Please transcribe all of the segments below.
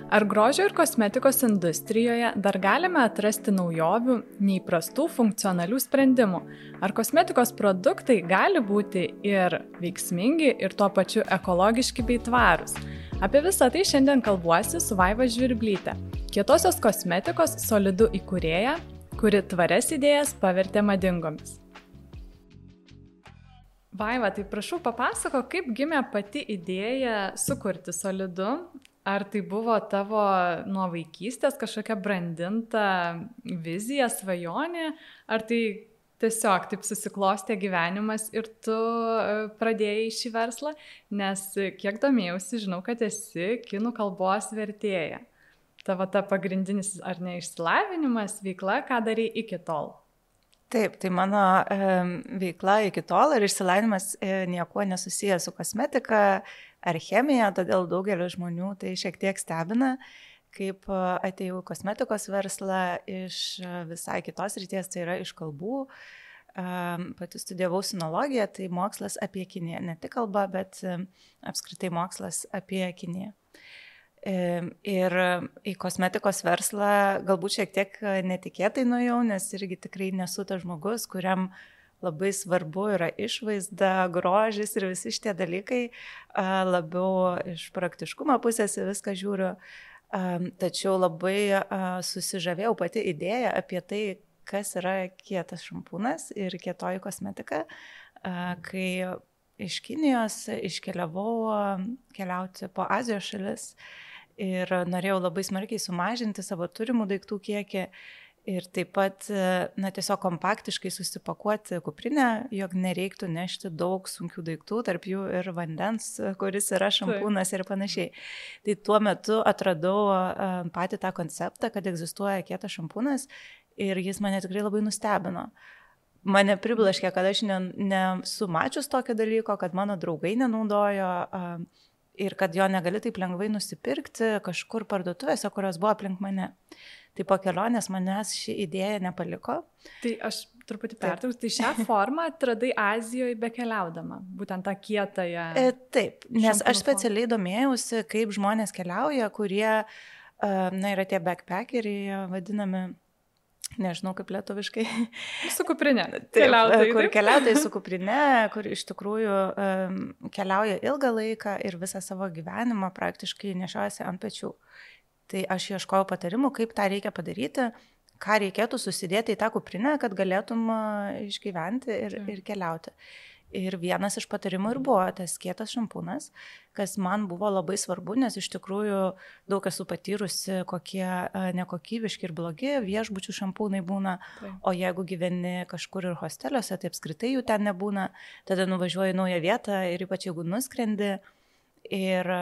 Ar grožio ir kosmetikos industrijoje dar galime atrasti naujovių, neįprastų funkcionalių sprendimų? Ar kosmetikos produktai gali būti ir veiksmingi, ir tuo pačiu ekologiški bei tvarūs? Apie visą tai šiandien kalbuosi su Vaiva Žvirblyte, kietosios kosmetikos solidų įkūrėja, kuri tvarias idėjas pavertė madingomis. Vaiva, tai prašau papasako, kaip gimė pati idėja sukurti solidu Ar tai buvo tavo nuo vaikystės kažkokia brandinta vizija, svajonė, ar tai tiesiog taip susiklostė gyvenimas ir tu e, pradėjai šį verslą, nes kiek domėjausi, žinau, kad esi kinų kalbos vertėja. Tavo ta pagrindinis ar ne išsilavinimas, veikla, ką darai iki tol? Taip, tai mano e, veikla iki tol ir išsilavinimas e, niekuo nesusijęs su kosmetika, ar chemiją, todėl daugelio žmonių tai šiek tiek stebina, kaip atėjau kosmetikos verslą iš visai kitos ryties, tai yra iš kalbų. Pati studijavau sinologiją, tai mokslas apie Kiniją, ne tik kalba, bet apskritai mokslas apie Kiniją. Ir į kosmetikos verslą galbūt šiek tiek netikėtai nuėjau, nes irgi tikrai nesu tas žmogus, kuriam uh, labai svarbu yra išvaizda, grožis ir visi šitie dalykai. Labiau iš praktiškumo pusės viską žiūriu. Tačiau labai susižavėjau pati idėja apie tai, kas yra kietas šampūnas ir kietoji kosmetika, kai iš Kinijos iškeliavau keliauti po Azijos šalis ir norėjau labai smarkiai sumažinti savo turimų daiktų kiekį Ir taip pat, na, tiesiog kompaktiškai susipakuoti kuprinę, jog nereiktų nešti daug sunkių daiktų, tarp jų ir vandens, kuris yra šampūnas ir panašiai. Tai tuo metu atradau patį tą konceptą, kad egzistuoja kietas šampūnas ir jis mane tikrai labai nustebino. Mane priblaškė, kad aš nesu ne mačius tokio dalyko, kad mano draugai nenaudojo ir kad jo negali taip lengvai nusipirkti kažkur parduotuvėse, kurios buvo aplink mane. Tai po kelionės manęs ši idėja nepaliko. Tai aš truputį pertrauksiu, tai šią formą atradai Azijoje bekeliaudama, būtent tą kietąją. E, taip, nes aš specialiai domėjausi, kaip žmonės keliauja, kurie, na, yra tie backpackeriai vadinami nežinau kaip lietuviškai. Su kuprinė. Keliautojai. Kur keliautojai su kuprinė, kur iš tikrųjų um, keliauja ilgą laiką ir visą savo gyvenimą praktiškai nešiojasi ant pečių. Tai aš ieškojau patarimų, kaip tą reikia padaryti, ką reikėtų susidėti į tą kuprinę, kad galėtum išgyventi ir, ir keliauti. Ir vienas iš patarimų ir buvo tas kietas šampūnas, kas man buvo labai svarbu, nes iš tikrųjų daug esu patyrusi, kokie nekokybiški ir blogi viešbučių šampūnai būna, tai. o jeigu gyveni kažkur ir hosteliuose, tai apskritai jų ten nebūna, tada nuvažiuoji į naują vietą ir ypač jeigu nuskrendi ir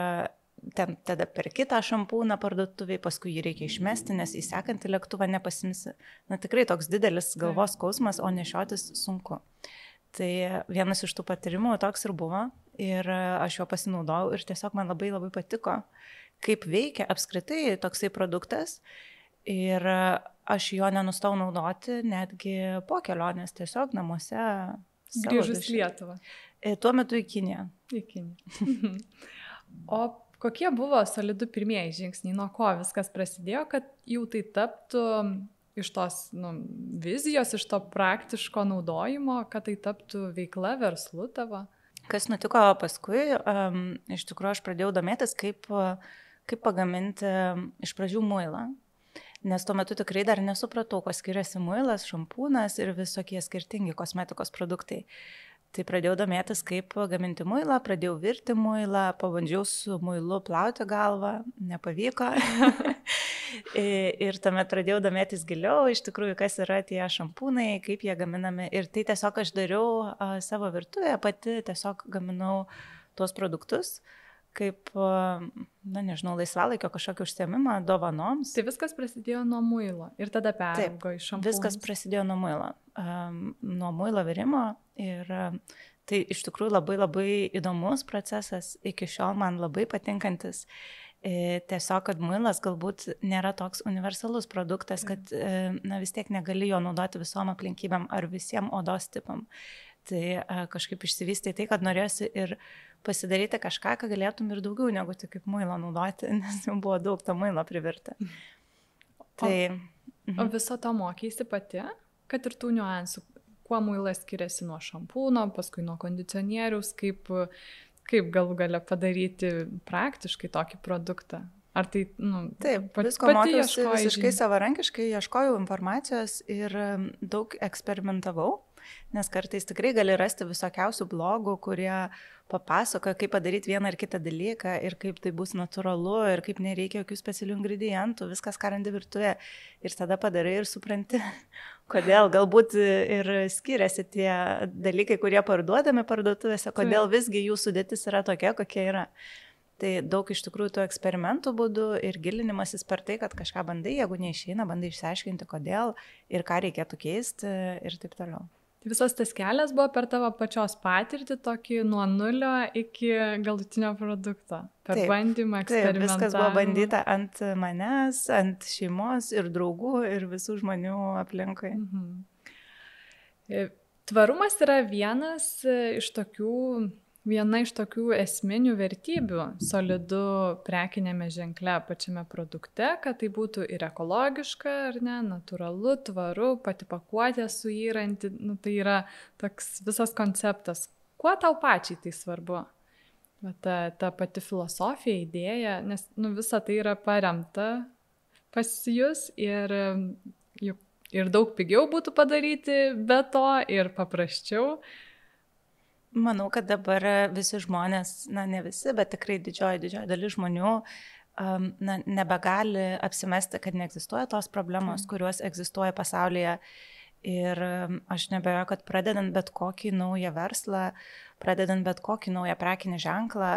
ten tada per kitą šampūną parduotuviai, paskui jį reikia išmesti, nes į sekantį lėktuvą nepasimsi. Na tikrai toks didelis galvos skausmas, o nešiotis sunku. Tai vienas iš tų patyrimų toks ir buvo ir aš jo pasinaudojau ir tiesiog man labai labai patiko, kaip veikia apskritai toksai produktas ir aš jo nenustau naudoti netgi po kelionės, tiesiog namuose. Grįžus Lietuvą. E, tuo metu į Kiniją. Į Kiniją. o Kokie buvo solidų pirmieji žingsniai, nuo ko viskas prasidėjo, kad jau tai taptų iš tos nu, vizijos, iš to praktiško naudojimo, kad tai taptų veikla verslu tavo? Kas nutiko paskui, um, iš tikrųjų aš pradėjau domėtis, kaip, kaip pagaminti iš pradžių muilą. Nes tuo metu tikrai dar nesupratau, kuo skiriasi muilas, šampūnas ir visokie skirtingi kosmetikos produktai. Tai pradėjau domėtis, kaip gaminti muilą, pradėjau virti muilą, pabandžiau su muilu plauti galvą, nepavyko. ir tuomet pradėjau domėtis giliau, iš tikrųjų, kas yra tie šampūnai, kaip jie gaminami. Ir tai tiesiog aš dariau savo virtuvėje, pati tiesiog gaminau tuos produktus kaip, na nežinau, laisvalaikio kažkokio užsiemimą dovanoms. Tai viskas prasidėjo nuo muilo ir tada peraugo iš šampūnų. Viskas prasidėjo nuo muilo, um, nuo muilo virimo ir tai iš tikrųjų labai labai įdomus procesas, iki šiol man labai patinkantis. E, tiesiog, kad muilas galbūt nėra toks universalus produktas, kad e, na, vis tiek negali jo naudoti visom aplinkybėm ar visiems odos tipam. Tai kažkaip išsivystė tai, kad norėjosi ir pasidaryti kažką, ką galėtum ir daugiau negu tik kaip muilo naudoti, nes jau buvo daug to muilo privirta. Tai, o, mhm. o viso to mokysi pati, kad ir tų niuansų, kuo muilas skiriasi nuo šampūno, paskui nuo kondicionieriaus, kaip, kaip galų gale padaryti praktiškai tokį produktą. Ar tai, nu, taip, pat, visko mokiausi visiškai savarankiškai, ieškojau informacijos ir daug eksperimentavau, nes kartais tikrai gali rasti visokiausių blogų, kurie papasakoja, kaip padaryti vieną ar kitą dalyką ir kaip tai bus natūralu ir kaip nereikia jokių specialių ingredientų, viskas ką randi virtuvė. Ir tada padarai ir supranti, kodėl galbūt ir skiriasi tie dalykai, kurie parduodami parduotuvėse, kodėl visgi jų sudėtis yra tokia, kokia yra. Tai daug iš tikrųjų tų eksperimentų būdų ir gilinimasis per tai, kad kažką bandai, jeigu neišeina, bandai išsiaiškinti, kodėl ir ką reikėtų keisti ir taip toliau. Visas tas kelias buvo per tavo pačios patirtį, tokį nuo nulio iki galutinio produkto. Per taip, bandymą, eksperimentą. Viskas buvo bandyta ant manęs, ant šeimos ir draugų ir visų žmonių aplinkui. Mhm. Tvarumas yra vienas iš tokių viena iš tokių esminių vertybių solidu prekinėme ženkle pačiame produkte, kad tai būtų ir ekologiška, ar ne, natūralu, tvaru, pati pakuotė suyranti, nu, tai yra toks visas konceptas. Kuo tau pačiai tai svarbu? Va, ta, ta pati filosofija, idėja, nes nu, visa tai yra paremta pas jūs ir juk ir daug pigiau būtų padaryti be to ir paprasčiau. Manau, kad dabar visi žmonės, na ne visi, bet tikrai didžioji, didžioji dalis žmonių um, na, nebegali apsimesti, kad neegzistuoja tos problemos, kurios egzistuoja pasaulyje. Ir aš nebejoju, kad pradedant bet kokį naują verslą, pradedant bet kokį naują prekinį ženklą,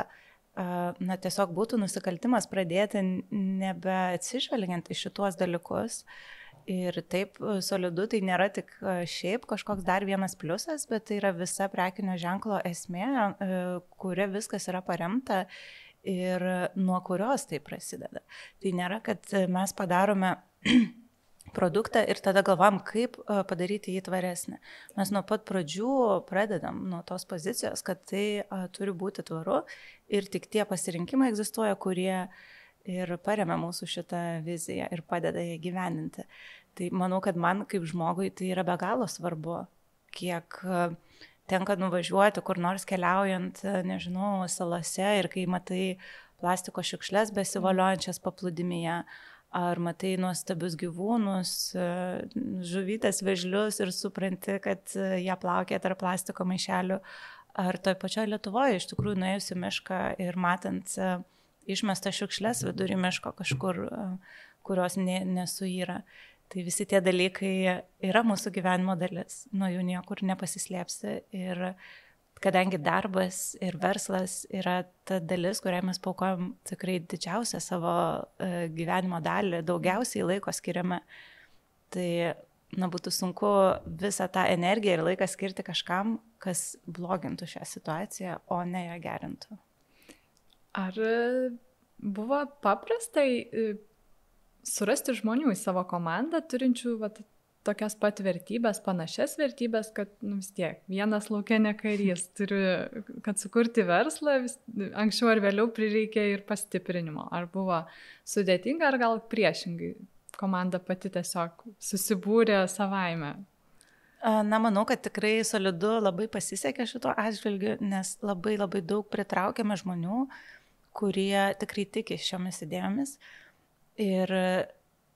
na tiesiog būtų nusikaltimas pradėti nebeatsižvelgiant į šituos dalykus. Uh, Ir taip, e, solidu tai nėra tik e, šiaip kažkoks dar vienas pliusas, bet tai yra visa prekinio ženklo esmė, e, kuria viskas yra paremta ir nuo kurios tai prasideda. Tai nėra, kad mes padarome produktą ir tada galvam, kaip padaryti jį tvaresnį. Mes nuo pat pradžių pradedam nuo tos pozicijos, kad tai turi būti tvaru ir tik tie pasirinkimai egzistuoja, kurie uh, ir paremia mūsų šitą viziją ir padeda ją gyveninti. Tai manau, kad man kaip žmogui tai yra be galo svarbu, kiek e, tenka nuvažiuoti kur nors keliaujant, e, nežinau, salose ir kai matai plastiko šiukšlės besivaliojančias paplūdimyje, ar matai nuostabius gyvūnus, e, žuvytės vežlius ir supranti, kad jie plaukia tarp plastiko maišelių, ar toj pačioje Lietuvoje iš tikrųjų nuėjusi mišką ir matant uh, išmesta šiukšlės vidurį miško kažkur, kurios ne, nesuyra. Tai visi tie dalykai yra mūsų gyvenimo dalis, nuo jų niekur nepasislėpsi. Ir kadangi darbas ir verslas yra ta dalis, kuriai mes paukojam tikrai didžiausią savo gyvenimo dalį, daugiausiai laiko skiriame, tai na, būtų sunku visą tą energiją ir laiką skirti kažkam, kas blogintų šią situaciją, o ne ją gerintų. Ar e, buvo paprastai e, surasti žmonių į savo komandą, turinčių vat, tokias pat vertybės, panašias vertybės, kad nu, vis tiek vienas laukia ne karys, turi, kad sukurti verslą, vis, anksčiau ar vėliau prireikė ir pastiprinimo. Ar buvo sudėtinga, ar gal priešingai komanda pati tiesiog susibūrė savaime? Na, manau, kad tikrai solidu labai pasisekė šito atžvilgiu, nes labai labai daug pritraukėme žmonių, uh, kurie tikrai tiki šiomis idėjomis. Ir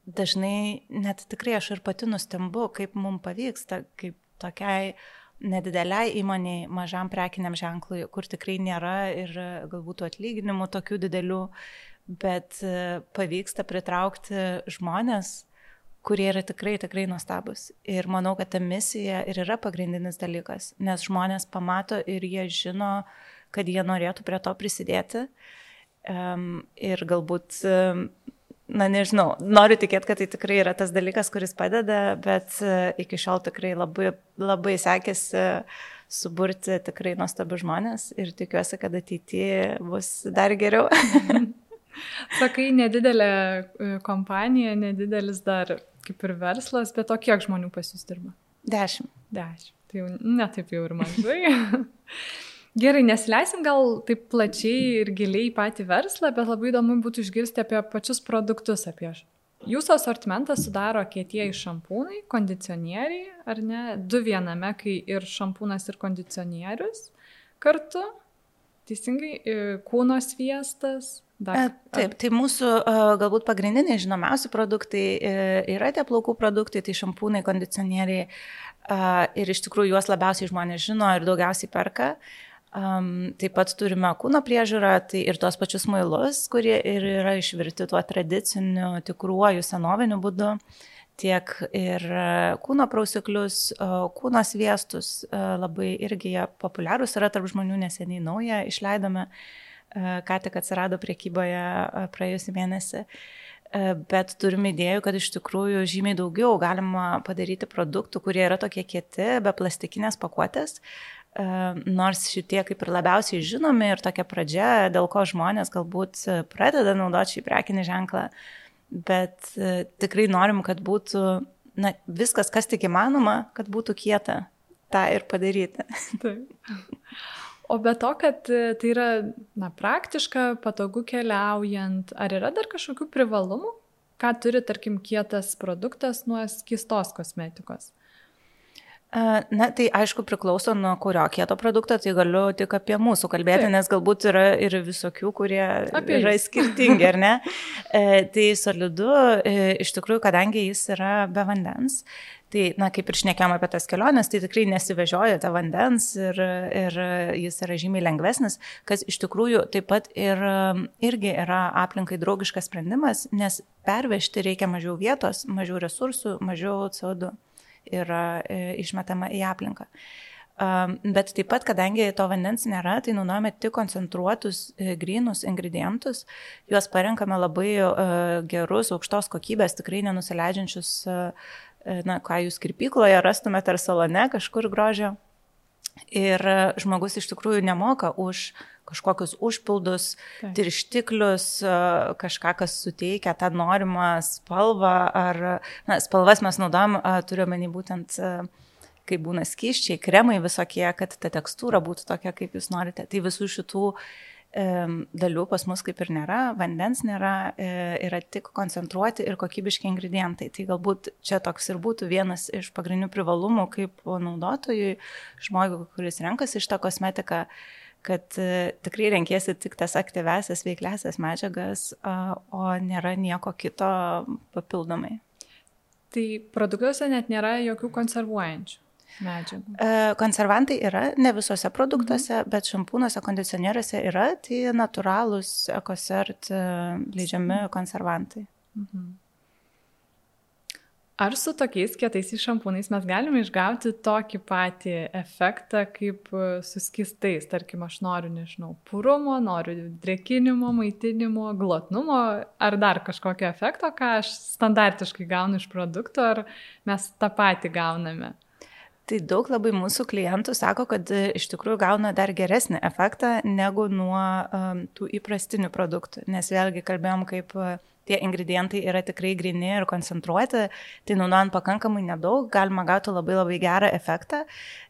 dažnai net tikrai aš ir pati nustembu, kaip mums pavyksta, kaip tokiai nedideliai įmoniai, mažam prekiniam ženklui, kur tikrai nėra ir galbūt atlyginimų tokių didelių, bet pavyksta pritraukti žmonės, kurie yra tikrai, tikrai nuostabus. Ir manau, kad ta misija ir yra pagrindinis dalykas, nes žmonės pamato ir jie žino, kad jie norėtų prie to prisidėti. Uh, ir galbūt, na nežinau, noriu tikėti, kad tai tikrai yra tas dalykas, kuris padeda, bet uh, iki šiol tikrai labai, labai sekėsi suburti tikrai nuostabių žmonės ir tikiuosi, kad ateityje bus dar geriau. Sakai, nedidelė e, kompanija, nedidelis dar kaip ir verslas, bet o kiek žmonių pas jūs dirba? Dešimt. Dešimt. Tai jau netaip jau ir mažai. Gerai, nesileisim gal taip plačiai ir giliai į patį verslą, bet labai įdomu būtų išgirsti apie pačius produktus, apie Jūsų asortimentą sudaro kietieji šampūnai, kondicionieriai, ar ne? Du viename, kai ir šampūnas, ir kondicionierius kartu. Teisingai, kūno sviestas. Dar, Taip, tai mūsų galbūt pagrindiniai žinomiausi produktai e, yra tie plaukų produktai, tai šampūnai, kondicionieriai ir iš tikrųjų juos labiausiai žmonės žino ir daugiausiai perka. Um, taip pat turime kūno priežiūrą, tai ir tuos pačius mailus, kurie ir yra išvirti tuo tradiciniu, tikruoju, senoviniu būdu, tiek ir e, kūno prausiklius, kūno sviestus, e, labai irgi jie populiarūs yra tarp žmonių, neseniai naują išleidome, e, ką tik atsirado priekyboje praėjusį mėnesį. Bet turime idėjų, kad iš tikrųjų žymiai daugiau galima padaryti produktų, kurie yra tokie kieti, be plastikinės pakuotės, nors šitie kaip ir labiausiai žinomi ir tokia pradžia, dėl ko žmonės galbūt pradeda naudoti šį prekinį ženklą, bet e, tikrai norim, kad būtų na, viskas, kas tik įmanoma, kad būtų kieta tą ir padaryti. Taip. O be to, kad e, tai yra na, praktiška, patogu keliaujant, ar yra dar kažkokių privalumų, ką turi, tarkim, kietas produktas nuo skistos kosmetikos? Na, tai aišku priklauso nuo kurio kieto produkto, tai galiu tik apie mūsų kalbėti, Taip. nes galbūt yra ir visokių, kurie apie yra jis. skirtingi, ar ne? E, tai solidu, e, iš tikrųjų, kadangi jis yra be vandens, tai, na, kaip ir šnekėjom apie tas keliones, tai tikrai nesivežiojate vandens ir, ir jis yra žymiai lengvesnis, kas iš tikrųjų taip pat ir, irgi yra aplinkai draugiškas sprendimas, nes pervežti reikia mažiau vietos, mažiau resursų, mažiau CO2 yra e, išmetama į aplinką. Bet taip pat, kadangi to vandens nėra, tai naudojame tik koncentruotus e, grinus ingredientus, juos parenkame labai e, gerus, aukštos kokybės, tikrai nenusileidžiančius, na, ką jūs kirpykloje rastumėte ar salone kažkur grožio. Ir žmogus iš tikrųjų nemoka už kažkokius užpildus, Taip. tirštiklius, kažką, kas suteikia tą norimą spalvą, ar, na, spalvas mes naudojam, turiu menį būtent, kai būna skyščiai, kremai visokie, kad ta tekstūra būtų tokia, kaip jūs norite. Tai visų šitų dalių pas mus kaip ir nėra, vandens nėra, e, yra tik koncentruoti ir kokybiški ingredientai. Tai galbūt čia toks ir būtų vienas iš pagrindinių privalumų kaip naudotojui, žmogui, kuris renkasi iš tą kosmetiką, kad e, tikrai renkėsi tik tas aktyvesias veikliasias medžiagas, o nėra nieko kito papildomai. Tai produktuose net nėra jokių konservuojančių medžiagų. E, konservantai yra ne visuose produktuose, mhm. bet šampūnuose, kondicionieriuose yra, tai natūralūs ekosert e, leidžiami konservantai. Mhm. Ar su tokiais kietais šampūnais mes galime išgauti tokį patį efektą kaip e, su skistais? Tarkim, aš noriu, nežinau, purumo, noriu drekinimo, maitinimo, glotnumo, ar dar kažkokio efekto, ką aš standartiškai gaunu iš produkto, ar mes tą patį gauname? Tai daug labai mūsų klientų sako, kad e, iš tikrųjų gauna dar geresnį efektą negu nuo um, tų įprastinių produktų. Nes vėlgi kalbėjom, kaip tie ingredientai yra tikrai grini ir koncentruoti, tai naudojant pakankamai nedaug, galima gauti labai labai gerą efektą.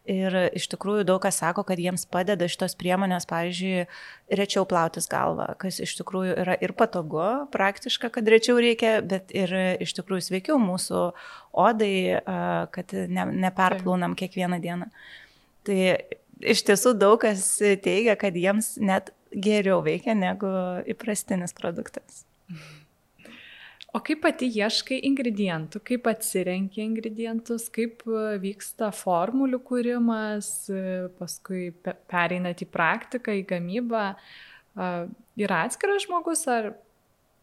Ir iš tikrųjų daug kas sako, kad jiems padeda šitos priemonės, pavyzdžiui, rečiau plautis galvą, kas iš tikrųjų yra ir patogu, praktiška, kad rečiau reikia, bet ir iš tikrųjų sveikiau mūsų odai, kad ne, neperplūnam kiekvieną dieną. Tai iš tiesų daug kas teigia, kad jiems net geriau veikia negu įprastinis produktas. Mhm. O kaip pati ieškai ingredientų, kaip atsirenki ingredientus, kaip e, vyksta formulių kūrimas, e, paskui pereinat į praktiką, į gamybą. Yra atskiras žmogus, ar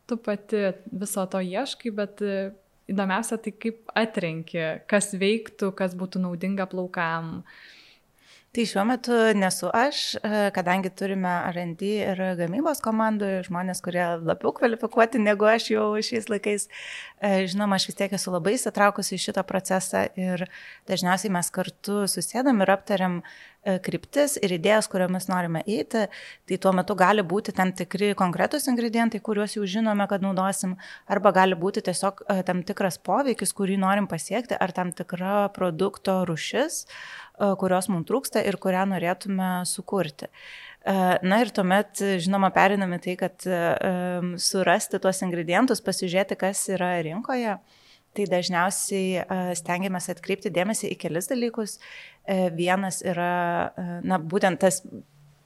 tu pati viso to ieškai, bet e, įdomiausia tai kaip atrenki, kas veiktų, kas būtų naudinga plaukam. Uh, Tai šiuo metu nesu aš, e, kadangi turime RD ir gamybos komandoje žmonės, kurie labiau kvalifikuoti negu aš jau šiais laikais. E, žinoma, aš vis tiek esu labai įsitraukusi į šitą procesą ir dažniausiai mes kartu susėdam ir aptariam e, kryptis ir idėjas, kuriomis norime eiti. Tai tuo metu gali būti tam tikri konkretus ingredientai, kuriuos jau žinome, kad naudosim, arba gali būti tiesiog e, tam tikras poveikis, kurį norim pasiekti, ar tam tikra produkto rušis, kurios mums trūksta ir kurią norėtume sukurti. Na ir tuomet, žinoma, periname tai, kad surasti tuos ingredientus, pasižiūrėti, kas yra rinkoje. Tai dažniausiai stengiamės atkreipti dėmesį į kelis dalykus. Vienas yra, na, būtent tas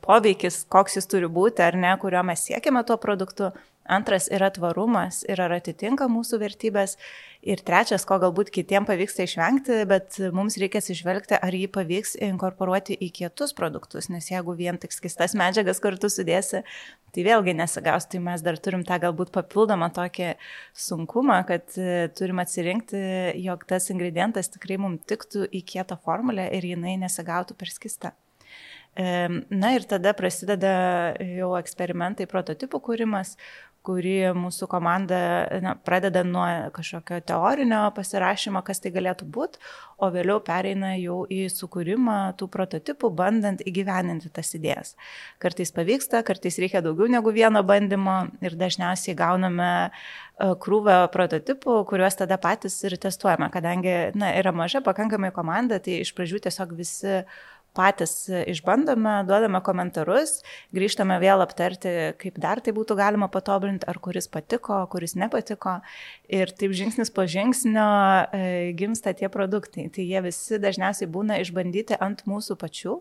poveikis, koks jis turi būti ar ne, kurio mes siekiame tuo produktu. Antras yra tvarumas ir ar atitinka mūsų vertybės. Ir trečias, ko galbūt kitiem pavyksta išvengti, bet mums reikia atsižvelgti, ar jį pavyks inkorporuoti į kietus produktus, nes jeigu vien tik skistas medžiagas kartu sudėsi, tai vėlgi nesigaus. Tai mes dar turim tą galbūt papildomą tokį sunkumą, kad e, turim atsirinkti, jog tas ingredientas tikrai mums tiktų į kietą formulę ir jinai nesigautų per skistą. Na ir tada prasideda jau eksperimentai, prototipų kūrimas, kurį mūsų komanda na, pradeda nuo kažkokio teorinio pasirašymo, kas tai galėtų būti, o vėliau pereina jau į sukūrimą tų prototipų, bandant įgyveninti tas idėjas. Kartais pavyksta, kartais reikia daugiau negu vieno bandymo ir dažniausiai gauname e, krūvą prototipų, kuriuos tada patys ir testuojame, kadangi na, yra maža pakankamai komanda, tai iš pradžių tiesiog visi patys išbandome, duodame komentarus, grįžtame vėl aptarti, kaip dar tai būtų galima patobulinti, ar kuris patiko, kuris nepatiko. Ir taip žingsnis po žingsnio e, gimsta tie produktai. Tai jie visi dažniausiai būna išbandyti ant mūsų pačių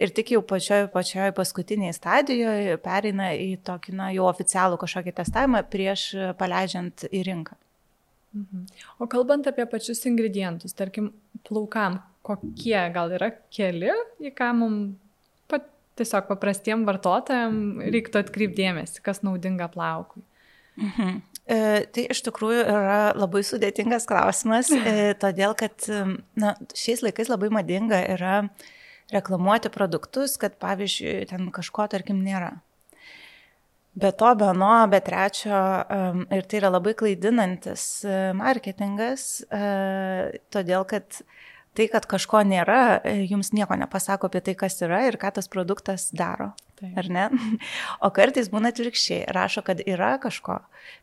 ir tik jau pačioj, pačioj paskutiniai stadijoje pereina į tokį, na, jau oficialų kažkokį testavimą prieš paleidžiant į rinką. Mhm. O kalbant apie pačius ingredientus, tarkim, plaukam, kokie gal yra keli, į ką mums pat, tiesiog paprastiem vartotojam reiktų atkreipdėmėsi, kas naudinga plaukui? Mhm. E, tai iš tikrųjų yra labai sudėtingas klausimas, e, todėl kad na, šiais laikais labai madinga yra reklamuoti produktus, kad pavyzdžiui, ten kažko tarkim nėra. Be to, be nuo, be trečio, ir tai yra labai klaidinantis e, marketingas, uh, todėl kad tai, kad kažko nėra, e, jums nieko nepasako apie tai, kas yra ir ką tas produktas daro. Taip. Ar ne? O kartais būna atvirkščiai, rašo, kad yra kažko,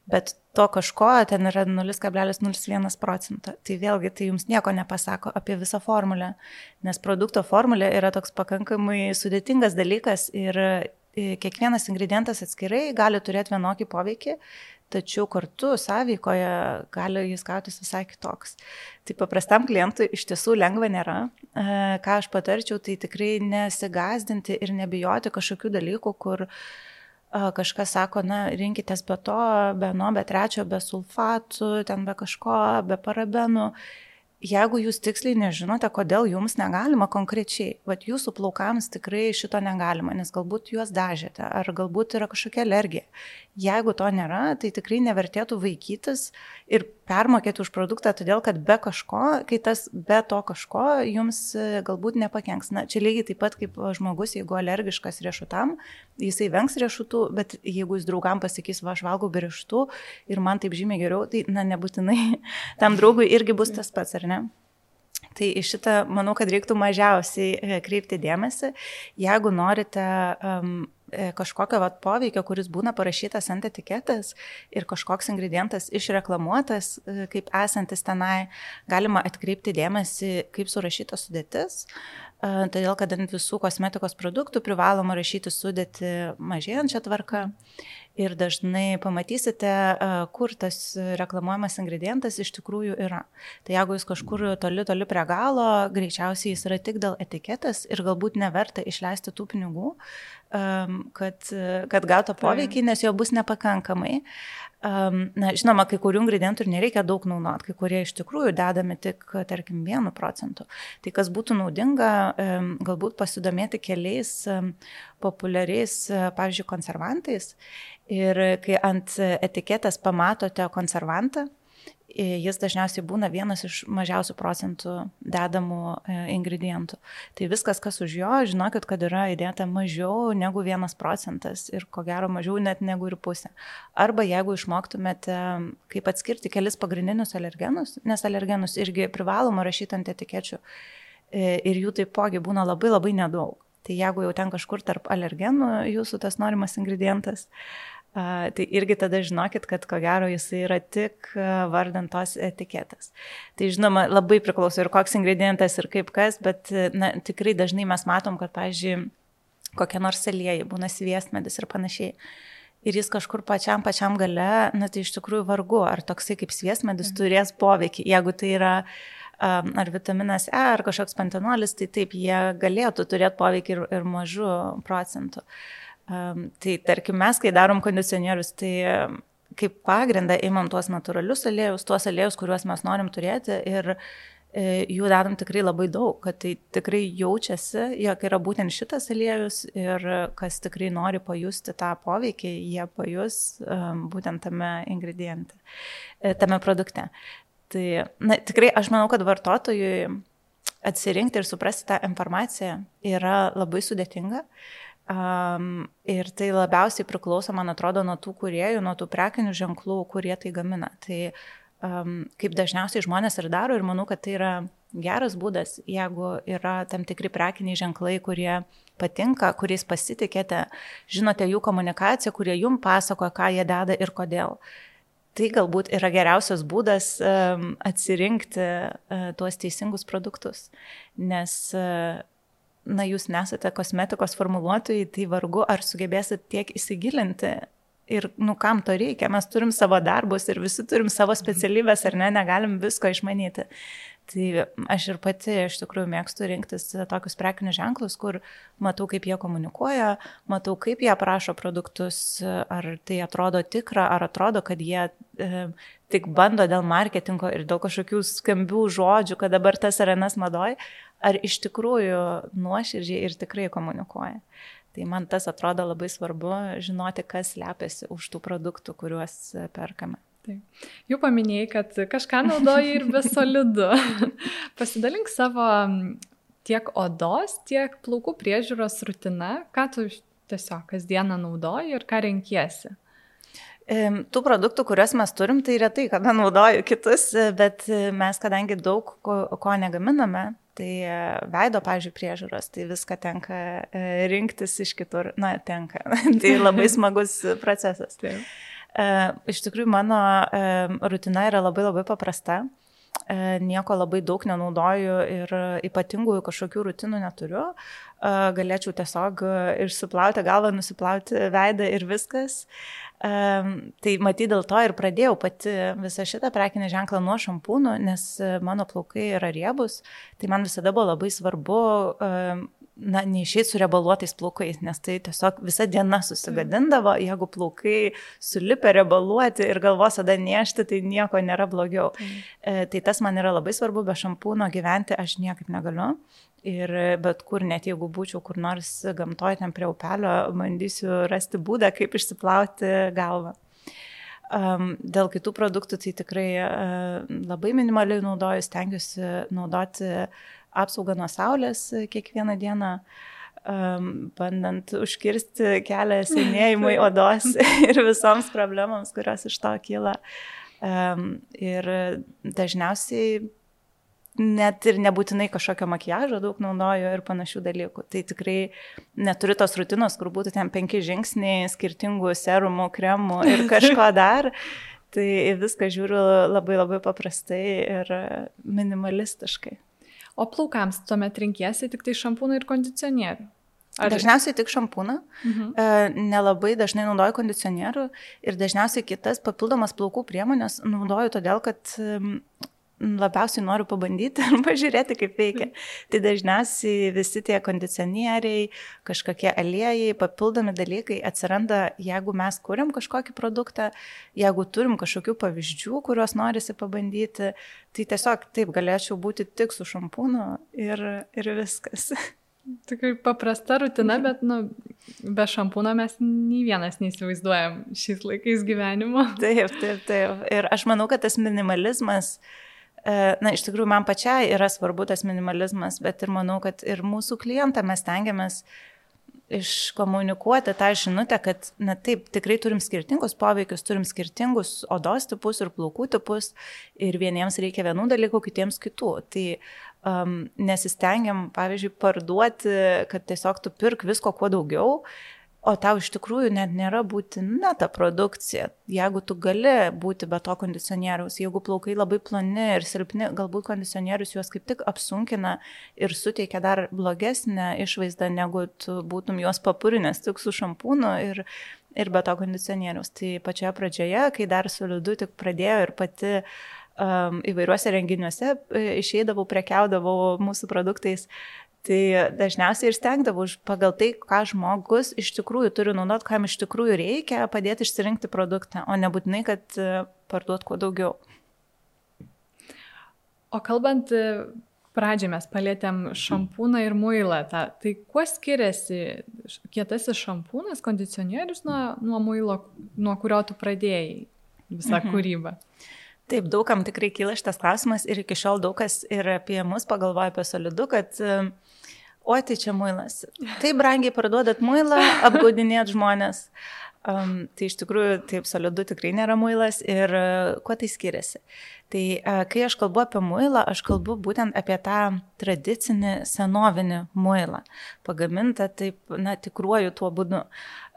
bet to kažko ten yra 0,01 procento. Tai vėlgi tai jums nieko nepasako apie visą formulę, nes produkto formulė yra toks pakankamai sudėtingas dalykas ir e, kiekvienas ingredientas atskirai gali turėti vienokį poveikį, tačiau kartu sąveikoje gali jis gautis visai kitoks. Tai paprastam klientui iš tiesų lengva nėra. E, ką aš patarčiau, tai tikrai nesigazdinti ir nebijoti kažkokių dalykų, kur e, kažkas sako, na, rinkitės be to, be nuo, be trečio, be sulfatų, ten be kažko, be parabenų jeigu jūs tiksliai nežinote, kodėl jums negalima konkrečiai, vad jūsų plaukams tikrai šito negalima, nes galbūt juos dažėte, ar galbūt yra kažkokia alergija. Jeigu to nėra, tai tikrai nevertėtų vaikytis ir permokėti už produktą, todėl kad be kažko, kai tas be to kažko jums e, galbūt nepakenks. Na, čia lygiai taip pat kaip žmogus, jeigu alergiškas riešutam, jisai vengs riešutų, bet jeigu jis draugam pasakys, va, aš valgau be riešutų ir man taip žymiai geriau, tai, na, nebūtinai tam draugui irgi bus tas pats, ar ne? Tai iš šitą manau, kad reiktų mažiausiai e, kreipti dėmesį. Jeigu norite um, kažkokio vat, poveikio, kuris būna parašytas ant etiketės ir kažkoks ingredientas išreklamuotas e, kaip esantis tenai, galima atkreipti dėmesį, kaip surašyta sudėtis. Todėl, kad ant visų kosmetikos produktų privaloma rašyti sudėti mažėjančią tvarką ir dažnai pamatysite, kur tas reklamuojamas ingredientas iš tikrųjų yra. Tai jeigu jūs kažkur toli, toli prie galo, greičiausiai jis yra tik dėl etiketės ir galbūt neverta išleisti tų pinigų, kad, kad gautų poveikį, nes jo bus nepakankamai. Na, žinoma, kai kurių ingredientų ir nereikia daug naudoti, kai kurie iš tikrųjų dedami tik, tarkim, vienu procentu. Tai kas būtų naudinga, galbūt pasidomėti keliais populiariais, pavyzdžiui, konservantais Ir kai ant etiketės pamatote konservantą jis dažniausiai būna vienas iš mažiausių procentų dedamų e, ingredientų. Tai viskas, kas už jo, žinokit, kad yra įdėta mažiau negu vienas procentas ir ko gero mažiau net negu ir pusė. Arba jeigu išmoktumėte, kaip atskirti kelis pagrindinius alergenus, nes alergenus irgi privaloma rašyti ant etikečių e, ir jų taipogi būna labai labai nedaug. Tai jeigu jau ten kažkur tarp alergenų jūsų tas norimas ingredientas, a, tai irgi tada žinokit, kad ko gero jisai yra tik vardant tos etiketės. Tai žinoma, labai priklauso ir koks ingredientas ir kaip kas, bet na, tikrai dažnai mes matom, kad, pavyzdžiui, kokie nors selėjai, būna sviestmedis ir panašiai. Ir jis kažkur pačiam pačiam gale, na tai iš tikrųjų vargu, ar toksai kaip sviestmedis mhm. turės poveikį, jeigu tai yra uh, ar vitaminas E, ar kažkoks pantenolis, tai taip, jie galėtų turėti poveikį ir, ir mažų procentų. Tai tarkim, mes, kai darom kondicionierius, tai kaip pagrindą imam tuos natūralius aliejus, tuos aliejus, kuriuos mes norim turėti ir e, jų dedam tikrai labai daug, kad tai tikrai jaučiasi, jog yra būtent šitas aliejus ir kas tikrai nori pajusti tą poveikį, jie pajus būtent tame ingrediente, tame produkte. Tai na, tikrai aš manau, kad vartotojui atsirinkti ir suprasti tą informaciją yra labai sudėtinga. Um, ir tai labiausiai priklauso, man atrodo, nuo tų kuriejų, nuo tų prekinių ženklų, kurie tai gamina. Tai um, kaip dažniausiai žmonės ir daro ir manau, kad tai yra geras būdas, jeigu yra tam tikri prekiniai ženklai, kurie patinka, kuriais pasitikėte, žinote jų komunikaciją, kurie jum pasako, ką jie deda ir kodėl. Uh, tai galbūt yra geriausias būdas um, atsirinkti uh, tuos teisingus produktus. Nes, uh, na, jūs nesate kosmetikos formuluotojai, tai vargu ar sugebėsit tiek įsigilinti. Ir, nu, kam to reikia? Mes turim savo darbus ir visi turim savo specialybės, ar ne, negalim visko išmanyti. Tai aš ir pati iš tikrųjų mėgstu rinktis tokius prekinius ženklus, kur matau, kaip jie komunikuoja, matau, kaip jie aprašo produktus, ar tai atrodo tikra, ar atrodo, kad jie e, tik bando dėl marketingo ir dėl kažkokių skambių žodžių, kad dabar tas yra nas madoj, ar iš tikrųjų nuoširdžiai ir tikrai komunikuoja. Tai man tas atrodo labai svarbu žinoti, kas lepiasi už tų produktų, kuriuos perkame. Taip. Jau paminėjai, kad kažką naudoji ir be solidu. Pasidalink savo tiek odos, tiek plaukų priežiūros rutina, ką tu tiesiog kasdieną naudoji ir ką renkiesi. Tų produktų, kuriuos mes turim, tai retai, kada naudoju kitus, bet mes, kadangi daug ko, ko negaminame, tai veido, pažiūrėjau, priežiūros, tai viską tenka e, rinktis iš kitur, na, tenka. tai labai smagus procesas. Taip. E, iš tikrųjų, mano e, rutina yra labai labai paprasta. E, nieko labai daug nenaudoju ir ypatingų kažkokių rutinų neturiu. Galėčiau tiesiog išsiplauti galvą, nusiplauti veidą ir viskas. Tai matyt dėl to ir pradėjau pati visą šitą prekinį ženklą nuo šampūnų, nes mano plaukai yra riebus, tai man visada buvo labai svarbu na, neišėjai su rebaluotais plaukais, nes tai tiesiog visą dieną susigadindavo, jeigu plaukai sulipę rebaluoti ir galvos tada niešti, tai nieko nėra blogiau. Mm. Tai tas man yra labai svarbu, be šampūno gyventi aš niekaip negaliu. Ir bet kur, net jeigu būčiau kur nors gamtoje ten prie upelio, bandysiu rasti būdą, kaip išsiplauti galvą. Um, dėl kitų produktų tai tikrai uh, labai minimaliai naudoju, stengiuosi naudoti uh, apsaugą nuo saulės e, kiekvieną dieną, um, bandant užkirsti kelią senėjimui odos ir visoms problemams, kurios iš to kyla. Um, ir dažniausiai net ir nebūtinai kažkokio makiažo daug naudoju ir panašių dalykų. Tai tikrai neturiu tos rutinos, kur būtų ten penki žingsniai skirtingų serumų, kremų ir kažko dar. Tai viską žiūriu labai labai paprastai ir minimalistiškai. O plaukams tuomet rinkiesi tik tai šampūną ir kondicionierių. Ar... Dažniausiai tik šampūną, mhm. E, nelabai dažnai naudoju kondicionierių ir dažniausiai kitas papildomas plaukų priemonės naudoju todėl, kad labiausiai noriu pabandyti ir pažiūrėti, kaip veikia. Tai dažniausiai visi tie kondicionieriai, kažkokie aliejai, papildomi dalykai atsiranda, jeigu mes kuriam kažkokį produktą, jeigu turim kažkokių pavyzdžių, kuriuos norisi pabandyti, tai tiesiog taip galėčiau būti tik su šampūnu ir, ir viskas. Tikrai paprasta rutina, bet nu, be šampūno mes nei vienas neįsivaizduojam šiais laikais gyvenimo. Taip, taip, taip. Ir aš manau, kad tas minimalizmas, e, na, iš tikrųjų, man pačiai yra svarbu tas minimalizmas, bet ir manau, kad ir mūsų klientą mes tengiamės iškomunikuoti tą žinutę, kad, na taip, tikrai turim skirtingus poveikius, turim skirtingus odos tipus ir plaukų tipus ir vieniems reikia vienų dalykų, kitiems kitų. Tai um, nesistengiam, pavyzdžiui, parduoti, kad tiesiog tu pirk visko kuo daugiau, o tau iš tikrųjų net nėra būtina ta produkcija. Jeigu tu gali būti be to kondicionieriaus, jeigu plaukai labai ploni ir silpni, galbūt kondicionierius juos kaip tik apsunkina ir suteikia dar blogesnę išvaizdą, negu tu būtum juos papurinęs tik su šampūnu ir, ir be to kondicionieriaus. Tai pačioje pradžioje, kai dar solidu tik pradėjo ir pati um, įvairiuose renginiuose e, išeidavau, prekiaudavau mūsų produktais. Tai dažniausiai ir stengdavau pagal tai, ką žmogus iš tikrųjų turi naudot, kam iš tikrųjų reikia, padėti išsirinkti produktą, o nebūtinai, kad e, parduot kuo daugiau. O kalbant, e, pradžiai mes palėtėm šampūną ir muilą. Ta, tai kuo skiriasi kietasis šampūnas, kondicionierius nuo, nuo muilo, nuo kurio tu pradėjai visą mhm. kūrybą? Taip, daugam tikrai kyla šitas klausimas ir iki šiol daug kas ir apie mus pagalvoja apie solidų, kad o tai čia muilas. Taip brangiai parduodat muilą, apgaudinėt žmonės. Um, tai iš tikrųjų taip solidu tikrai nėra muilas ir uh, kuo tai skiriasi. Tai uh, kai aš kalbu apie muilą, aš kalbu būtent apie tą tradicinį senovinį muilą, pagamintą taip, na, tikruoju tuo būdu.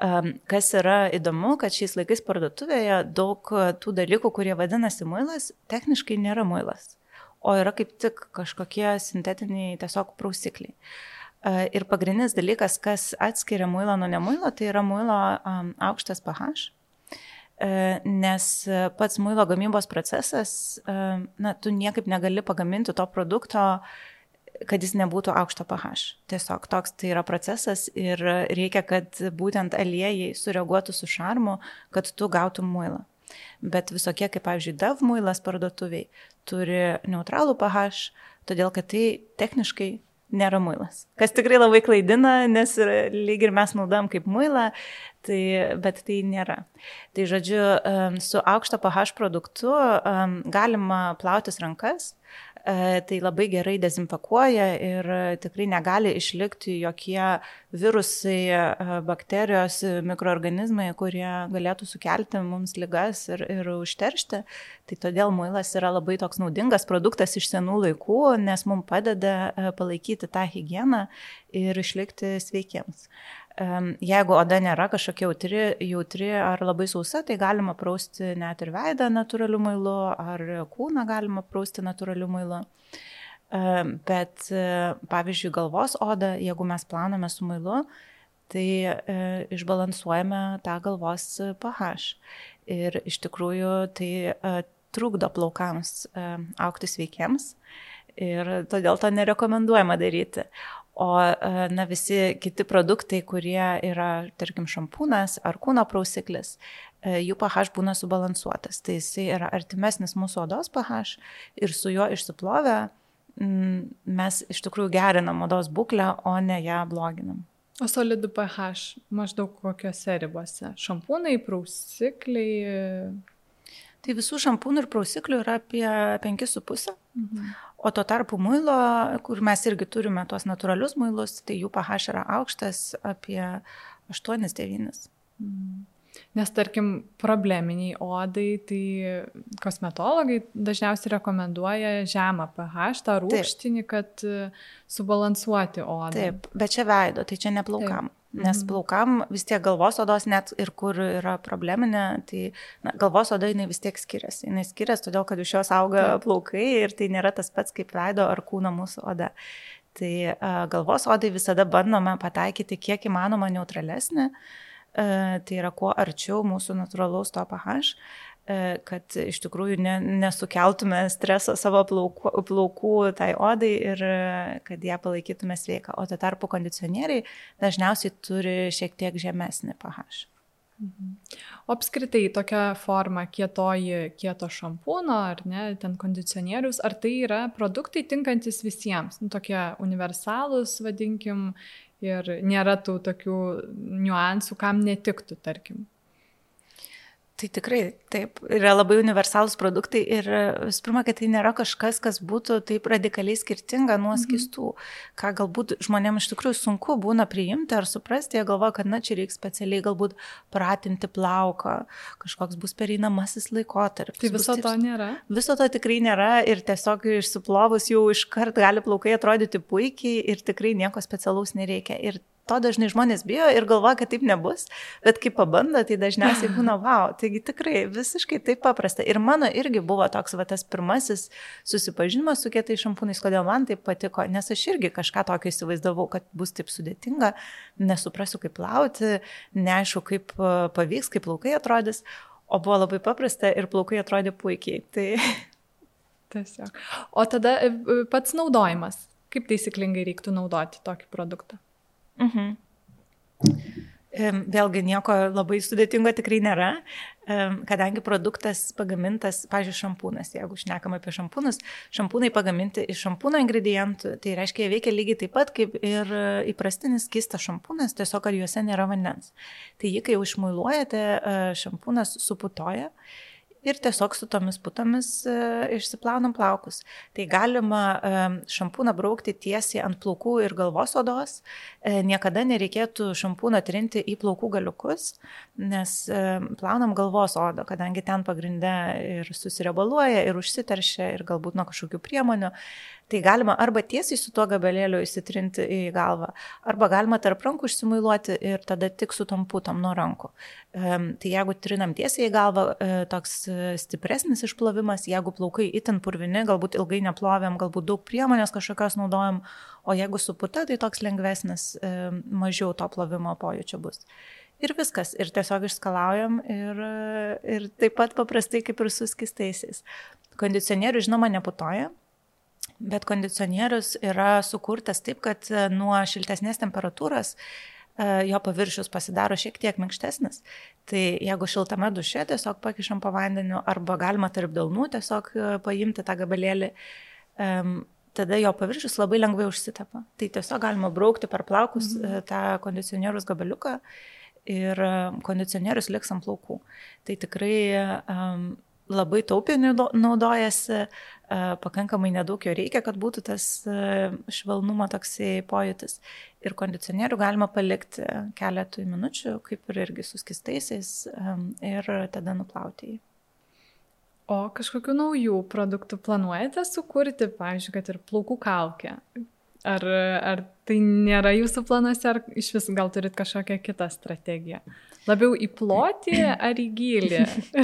Um, kas yra įdomu, kad šiais laikais parduotuvėje daug tų dalykų, kurie vadinasi muilas, techniškai nėra muilas, o yra kaip tik kažkokie sintetiniai tiesiog prausikliai. Uh, Ir pagrindinis dalykas, kas atskiria muilą nuo nemuilo, tai yra muilo aukštas pH. Nes pats muilo gamybos procesas, na, tu niekaip negali pagaminti to produkto, kad jis nebūtų aukšto pH. Tiesiog toks tai yra procesas ir reikia, kad būtent aliejai sureaguotų su šarmu, kad tu gautum muilą. Bet visokie, kaip pavyzdžiui, DAV muilas parduotuviai turi neutralų pH, todėl kad tai techniškai nėra muilas. Kas tikrai labai klaidina, nes lyg ir mes naudojam kaip muilą, tai, bet tai nėra. Tai žodžiu, su aukšto pH produktu galima plautis rankas, tai labai gerai dezinfekuoja ir tikrai negali išlikti jokie virusai, e, bakterijos, mikroorganizmai, kurie galėtų sukelti mums lygas ir, ir užteršti. Tai todėl muilas yra labai toks naudingas produktas iš senų laikų, nes mums padeda e, palaikyti tą higieną ir išlikti sveikiems. Jeigu oda nėra kažkokia jautri, jautri ar labai sausa, tai galima prausti net ir veidą natūraliu mailu, ar kūną galima prausti natūraliu mailu. Bet pavyzdžiui, galvos odą, jeigu mes planame su mailu, tai e, išbalansuojame tą galvos pH. Ir iš tikrųjų tai e, trukdo plaukams e, aukti sveikiems ir todėl to nerekomenduojama daryti. O na, visi kiti produktai, kurie yra, tarkim, šampūnas ar kūno prausiklis, jų pH būna subalansuotas. Tai jisai yra artimesnis mūsų odos pH ir su juo išsiplovę mes iš tikrųjų gerinam odos būklę, o ne ją bloginam. O solidų pH maždaug kokiuose ribose? Šampūnai, prausikliai, Tai visų šampūnų ir prausiklių yra apie 5,5. Mhm. O tuo tarpu muilo, kur mes irgi turime tuos natūralius muilus, tai jų pH yra aukštas apie 8-9. Mhm. Nes tarkim, probleminiai odai, tai kosmetologai dažniausiai rekomenduoja žemą pH, tą rūkštinį, kad subalansuoti odą. Taip, bet čia veido, tai čia neplaukam. Taip. Nes mhm. plaukam vis tiek galvos odos net ir kur yra probleminė, tai na, galvos oda jinai vis tiek skiriasi. Jinai skiriasi todėl, kad iš jos auga plaukai ir tai nėra tas pats kaip veido ar kūno mūsų oda. Tai a, galvos odai visada bandome pataikyti kiek įmanoma neutralesnį, a, tai yra kuo arčiau mūsų natūralaus to pH. E, kad iš tikrųjų ne, nesukeltume streso savo plaukų, plaukų tai odai ir e, kad ją palaikytume sveiką. O tuo tarpu kondicionieriai dažniausiai turi šiek tiek žemesnį pH. Mhm. O apskritai tokia forma kietoji kieto šampūno ar ne, ten kondicionierius, ar tai yra produktai tinkantis visiems, nu, tokie universalūs, vadinkim, ir nėra tų tokių niuansų, kam netiktų, tarkim. Tai tikrai taip, yra labai universalūs produktai ir visų pirma, kad tai nėra kažkas, kas būtų taip radikaliai skirtinga nuo mhm. skistų, mhm. ką galbūt žmonėms iš tikrųjų sunku būna priimti ar suprasti, jie galvoja, kad na čia reikia specialiai galbūt pratinti plauką, kažkoks bus pereinamasis laikotarpis. Tai viso to nėra? Viso to tikrai nėra ir tiesiog išsiplovus jau iškart gali plaukai atrodyti puikiai ir tikrai nieko specialaus nereikia. Ir to dažnai žmonės bijo ir galvoja, kad taip nebus, bet kai pabando, tai dažniausiai būna wow. Taigi tikrai visiškai taip paprasta. Ir mano irgi buvo toks va tas pirmasis susipažinimas su kietais šampūnais, kodėl man taip patiko, nes aš irgi kažką tokio įsivaizdavau, kad bus taip sudėtinga, nesuprasiu kaip plauti, neaišku kaip e, pavyks, kaip plaukai atrodys, o buvo labai paprasta ir plaukai atrodė puikiai. Tai... Tiesiog. O tada e, pats naudojimas. Kaip taisyklingai reiktų naudoti tokį produktą? Mhm. Vėlgi nieko labai sudėtingo tikrai nėra, kadangi produktas pagamintas, pažiūrėjau, šampūnas, jeigu šnekam apie šampūnus, šampūnai pagaminti iš šampūno ingredientų, tai reiškia, jie veikia lygiai taip pat kaip ir įprastinis kistas šampūnas, tiesiog ar juose nėra vandens. Tai jį, kai jau išmuiluojate, šampūnas suputoja ir tiesiog su tomis putomis e, išsiplaunam plaukus. Tai galima e, šampūną braukti tiesiai ant plaukų ir galvos odos. E, niekada nereikėtų šampūną trinti į plaukų galiukus, nes plaunam galvos odą, kadangi ten pagrindę ir susirebaluoja, ir užsiteršia, ir galbūt nuo kažkokių priemonių. Tai galima arba tiesiai su tuo gabalėliu įsitrinti į galvą, arba galima tarp rankų išsimuiluoti ir tada tik su tom putom nuo rankų. Tai jeigu trinam tiesiai į galvą, e, toks e, stipresnis išplovimas, jeigu plaukai itin purvini, galbūt ilgai neplovėm, galbūt daug priemonės kažkokios naudojam, o jeigu su puta, tai toks lengvesnis, e, mažiau to plovimo pojūčio bus. Ir viskas, ir tiesiog išskalaujam ir, ir taip pat paprastai kaip ir su skistaisiais. Kondicionierių, žinoma, neputoja, Bet kondicionierius yra sukurtas taip, kad e, nuo šiltesnės temperatūros e, jo paviršius pasidaro šiek tiek minkštesnis. Tai jeigu šiltame duše tiesiog pakišam po vandeniu arba galima tarp delnų tiesiog e, paimti tą gabalėlį, tada jo paviršius labai lengvai užsitepa. Tai tiesiog galima braukti per plaukus mhm. tą kondicionierius gabaliuką ir kondicionierius liks ant plaukų. Tai tikrai labai taupiai naudojasi, pakankamai nedaug jo reikia, kad būtų tas švelnumo toksai pojūtis. Ir kondicionierių galima palikti keletui minučių, kaip ir irgi suskistaisiais, ir tada nuplauti jį. O kažkokiu naujų produktų planuojate sukurti, pavyzdžiui, kad ir plaukų kalkę? Ar, ar tai nėra jūsų planuose, ar iš vis gal turit kažkokią kitą strategiją? Labiau į plotį ar į gilį?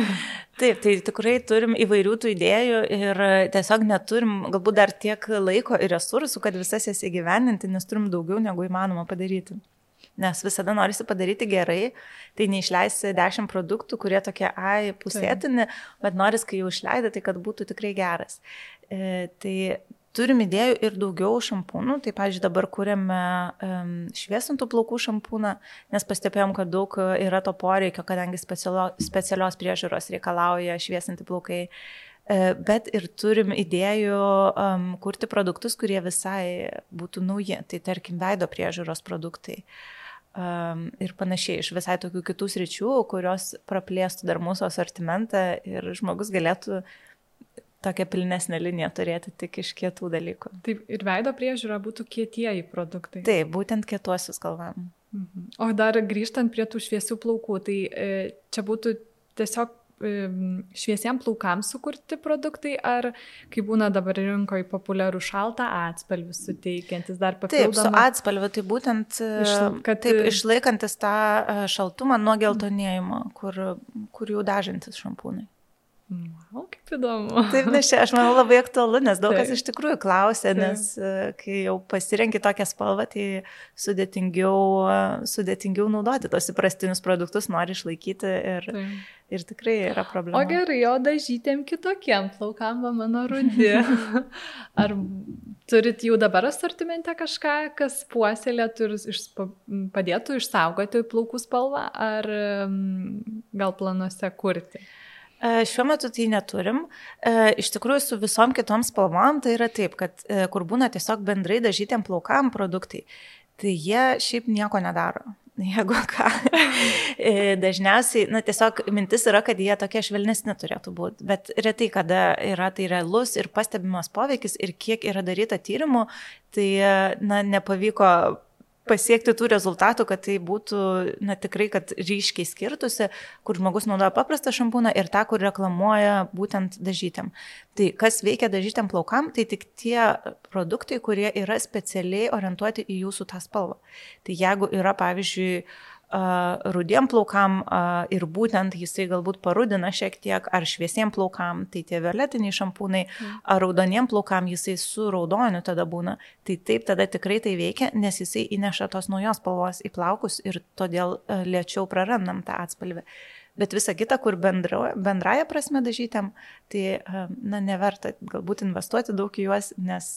Taip, tai tikrai turim įvairių tų idėjų ir tiesiog neturim galbūt dar tiek laiko ir resursų, kad visas jas įgyveninti, nes turim daugiau negu įmanoma padaryti. Nes visada norisi padaryti gerai, tai neišleisti dešimt produktų, kurie tokie, ai, pusėtini, bet noris, kai jau išleidai, tai kad būtų tikrai geras. E, tai Turim idėjų ir daugiau šampūnų, tai, pavyzdžiui, dabar kūrėme um, šviesintų plaukų šampūną, nes pastebėjom, kad daug e, yra to poreikio, kadangi specialo, specialios priežiūros reikalauja šviesinti plaukai. Uh, bet ir turim idėjų um, kurti produktus, kurie visai būtų nauji, tai tarkim veido priežiūros produktai. Um, ir panašiai iš visai tokių kitų sričių, kurios praplėstų dar mūsų asortimentą ir žmogus galėtų uh, tokią pilnesnę liniją turėti tik iš kietų dalykų. Taip, ir veido priežiūra būtų kietieji produktai. Taip, būtent kietuosius kalbam. Mhm. O dar grįžtant prie tų šviesių plaukų, tai e, čia būtų tiesiog e, šviesiems plaukams sukurti produktai, ar kaip būna dabar rinkoje populiarų šaltą atspalvį suteikiantis dar papildomą. Taip, su atspalviu, tai būtent e, Išla, kad, taip, išlaikantis tą šaltumą nuo geltonėjimo, kur, kur jau dažantis šampūnai. Wow, kaip įdomu. Taip, nes čia aš manau labai aktualu, nes daug Taip. kas iš tikrųjų klausia, nes Taip. kai jau pasirenki tokią spalvą, tai sudėtingiau, sudėtingiau naudoti tos įprastinius produktus, nori išlaikyti ir, Taip. ir tikrai yra problema. O gerai, o dažytėm kitokiem plaukam, mano rudi. Ar Turit jau dabar asortimente kažką, kas puoselėtų ir iš, padėtų išsaugoti plaukų spalvą, ar gal planuose kurti? E, šiuo metu tai neturim. E, iš tikrųjų, su visom kitom spalvom tai yra taip, kad e, kur būna tiesiog bendrai dažytėm plaukam produktai, tai jie šiaip nieko nedaro. Jeigu ką. Dažniausiai, na, tiesiog mintis yra, kad jie tokie švelnesni turėtų būti. Bet retai, kada yra tai realus ir pastebimas poveikis ir kiek yra daryta tyrimų, tai, na, nepavyko pasiekti tų rezultatų, kad tai būtų, na tikrai, kad ryškiai skirtusi, kur žmogus naudoja paprastą šampūną ir tą, kur reklamuoja būtent dažytėm. Tai kas veikia dažytėm plaukam, tai tik tie produktai, kurie yra specialiai orientuoti į jūsų tą spalvą. Tai jeigu yra, pavyzdžiui, rudiem plaukam ir būtent jisai galbūt parudina šiek tiek, ar šviesiem plaukam, tai tie violetiniai šampūnai, mm. ar raudoniem plaukam jisai su raudoniu tada būna, tai taip tada tikrai tai veikia, nes jisai įneša tos naujos spalvos į plaukus ir todėl lėčiau prarandam tą atspalvį. Bet visa kita, kur bendro, bendraja prasme dažytėm, tai na, neverta galbūt investuoti daug į juos, nes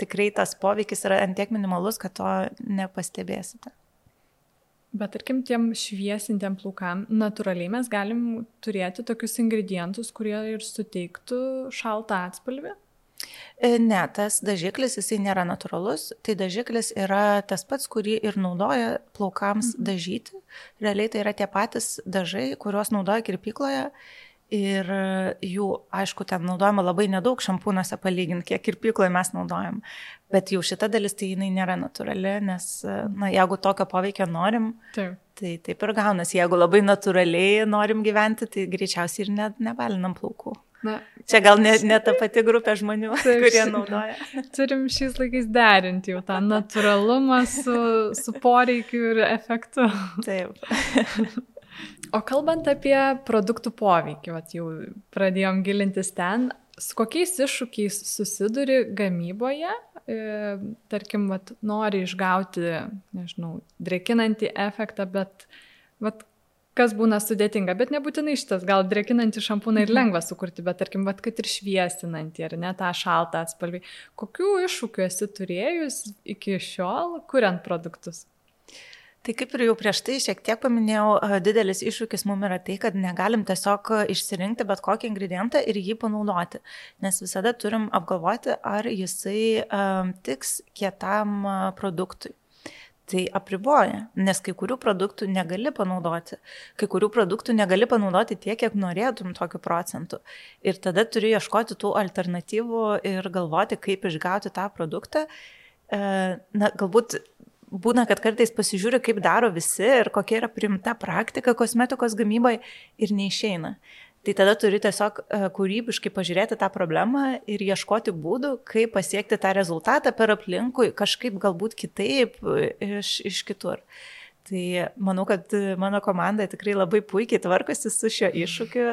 tikrai tas poveikis yra antiek minimalus, kad to nepastebėsite. Bet tarkim, tiem šviesintiem plaukam, natūraliai mes galim turėti tokius ingredientus, kurie ir suteiktų šaltą atspalvį? E, ne, tas dažiklis jisai nėra natūralus, tai dažiklis yra tas pats, kurį ir naudoja plaukams mhm. dažyti. Realiai tai yra tie patys dažai, kuriuos naudoja kirpykloje Ir jų, aišku, ten naudojama labai nedaug šampūnuose palyginti, kiek ir pykloje mes naudojam. Bet jau šita dalis tai jinai nėra natūrali, nes, na, jeigu tokio poveikio norim, taip. tai taip ir gaunas. Jeigu labai natūraliai norim gyventi, tai greičiausiai ir ne, nevalinam plaukų. Na, Čia gal ne, ne ta pati grupė žmonių, taip, kurie naudoja. Turim šiais laikais derinti jau tą natūralumą su, su poreikiu ir efektu. Taip. O kalbant apie produktų poveikį, vat jau pradėjom gilintis ten, su kokiais iššūkiais susiduri gamyboje, tarkim, vat, nori išgauti, nežinau, drekinantį efektą, bet vat, kas būna sudėtinga, bet nebūtinai šitas, gal drekinantį šampūną ir mhm. lengva sukurti, bet tarkim, vat, kad ir šviesinantį, ar ne tą šaltą atspalvį. Kokių iššūkių esi turėjus iki šiol, kuriant produktus? Tai kaip ir jau prieš tai šiek tiek paminėjau, didelis iššūkis mums yra tai, kad negalim tiesiog išsirinkti bet kokį ingredientą ir jį panaudoti, nes visada turim apgalvoti, ar jisai um, tiks kietam produktui. Tai apriboja, nes kai kurių produktų negali panaudoti, kai kurių produktų negali panaudoti tiek, kiek norėtum tokiu procentu. Ir tada turi ieškoti tų alternatyvų ir galvoti, kaip išgauti tą produktą. Na, galbūt būna, kad kartais pasižiūri, kaip daro visi ir kokia yra primta praktika kosmetikos gamyboje ir neišeina. Tai tada turi tiesiog e, kūrybiškai pažiūrėti tą problemą ir ieškoti būdų, kaip pasiekti tą rezultatą per aplinkui, kažkaip galbūt kitaip e, iš, iš kitur. Tai manau, kad mano komanda tikrai labai puikiai tvarkosi su šio iššūkiu